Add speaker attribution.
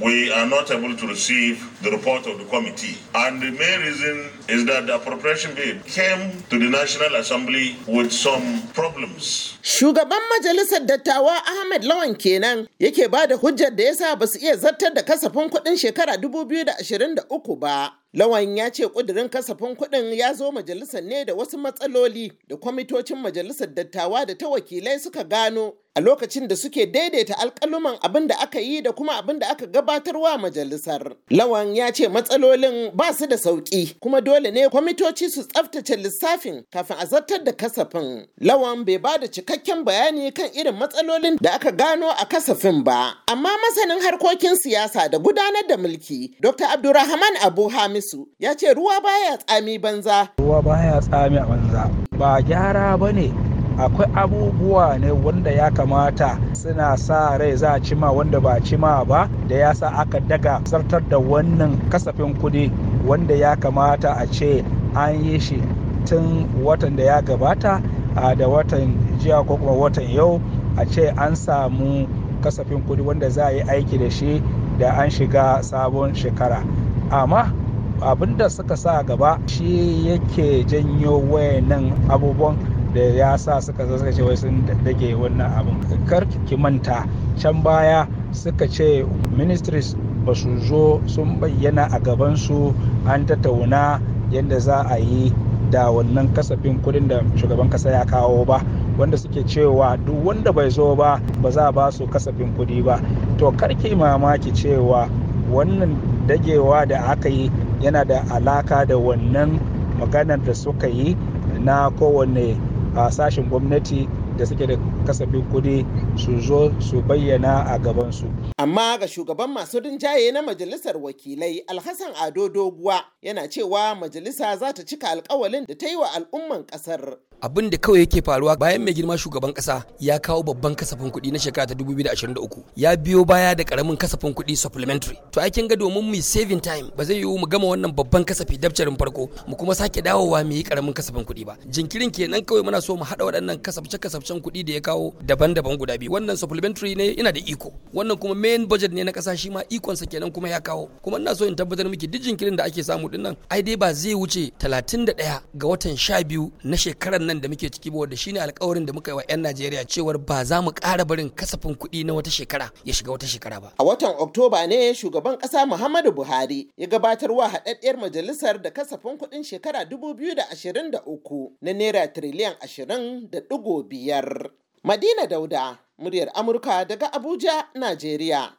Speaker 1: we are not able to receive the report of the committee. And the main reason is that the appropriation bill came to the National Assembly with some problems.
Speaker 2: Shugaban Majalisar Dattawa Ahmed Lawan kenan yake ba da hujjar da yasa ba su iya zartar da kasafin kuɗin shekara 2023 ba. Lawan ya ce ƙudurin kasafin kuɗin ya zo majalisar ne da wasu matsaloli da kwamitocin majalisar dattawa da ta wakilai suka gano a lokacin da suke daidaita alƙaluman abin da aka yi da kuma abin da aka gabatarwa majalisar. Lawan ya ce matsalolin ba su da sauƙi kuma dole ne kwamitoci su tsaftace lissafin kafin a zartar da kasafin. Lawan bai ba da cikakken bayani kan irin matsalolin da aka gano a kasafin ba. Amma masanin harkokin siyasa da gudanar da mulki, Dr. Abdurrahman Abu Hamisu ya ce ruwa baya tsami banza.
Speaker 3: Ruwa baya tsami banza. Ba gyara ba ne akwai abubuwa ne wanda ya kamata suna sa rai za a cima wanda ba cima ba da ya sa aka daga zartar da wannan kasafin kuɗi wanda ya kamata a ce an yi shi tun watan da ya gabata da watan jiya ko kuma watan yau a ce an samu kasafin kuɗi wanda za a yi aiki da shi da an shiga sabon shekara amma abin da suka sa gaba shi yake janyo wayannan abubuwan da ya sa suka zo suka ce wai sun dage wannan abin kar ki manta can baya suka ce ministries ba su zo sun bayyana a gabansu an tattauna yadda za a yi da wannan kasafin kuɗin da shugaban kasa ya kawo ba wanda suke cewa duk wanda bai zo ba ba za a ba su kasafin kuɗi ba. To karki mamaki cewa wannan dagewa da aka yi yana da alaka da wannan maganar da suka yi na kowane sashen gwamnati da suke da kasafin kuɗi su zo su bayyana a gabansu.
Speaker 2: Amma ga shugaban masu rinjaye na majalisar wakilai Alhassan Ado Doguwa yana cewa majalisa za ta cika alkawalin da ta yi wa al'umman ƙasar.
Speaker 4: abin da kawai yake faruwa bayan mai girma shugaban kasa ya kawo babban kasafin kuɗi na shekara ta 2023 ya biyo baya da ƙaramin kasafin kuɗi supplementary to aikin ga domin mu saving time ba zai yiwu mu gama wannan babban kasafi dabcarin farko mu kuma sake dawowa mu yi ƙaramin kasafin kuɗi ba jinkirin kenan kawai muna so mu haɗa waɗannan kasafce kasafcen kuɗi da ya kawo daban-daban guda biyu wannan supplementary ne ina da iko wannan kuma main budget ne na kasa shi ma ikonsa kenan kuma ya kawo kuma ina so in tabbatar miki duk jinkirin da ake samu ɗin nan ai dai ba zai wuce 31 ga watan 12 na shekarar nan da muke ciki ba wanda shine alkawarin da muka yi wa 'yan Najeriya cewar ba za mu ƙara barin kasafin kuɗi na wata shekara ya shiga wata shekara ba.
Speaker 2: A watan Oktoba ne shugaban ƙasa Muhammadu Buhari ya gabatar wa haɗaɗɗiyar majalisar da kasafin kuɗin shekara 2023 na naira tiriliyan 20 da ɗigo biyar. Madina Dauda, muryar Amurka daga Abuja, Najeriya.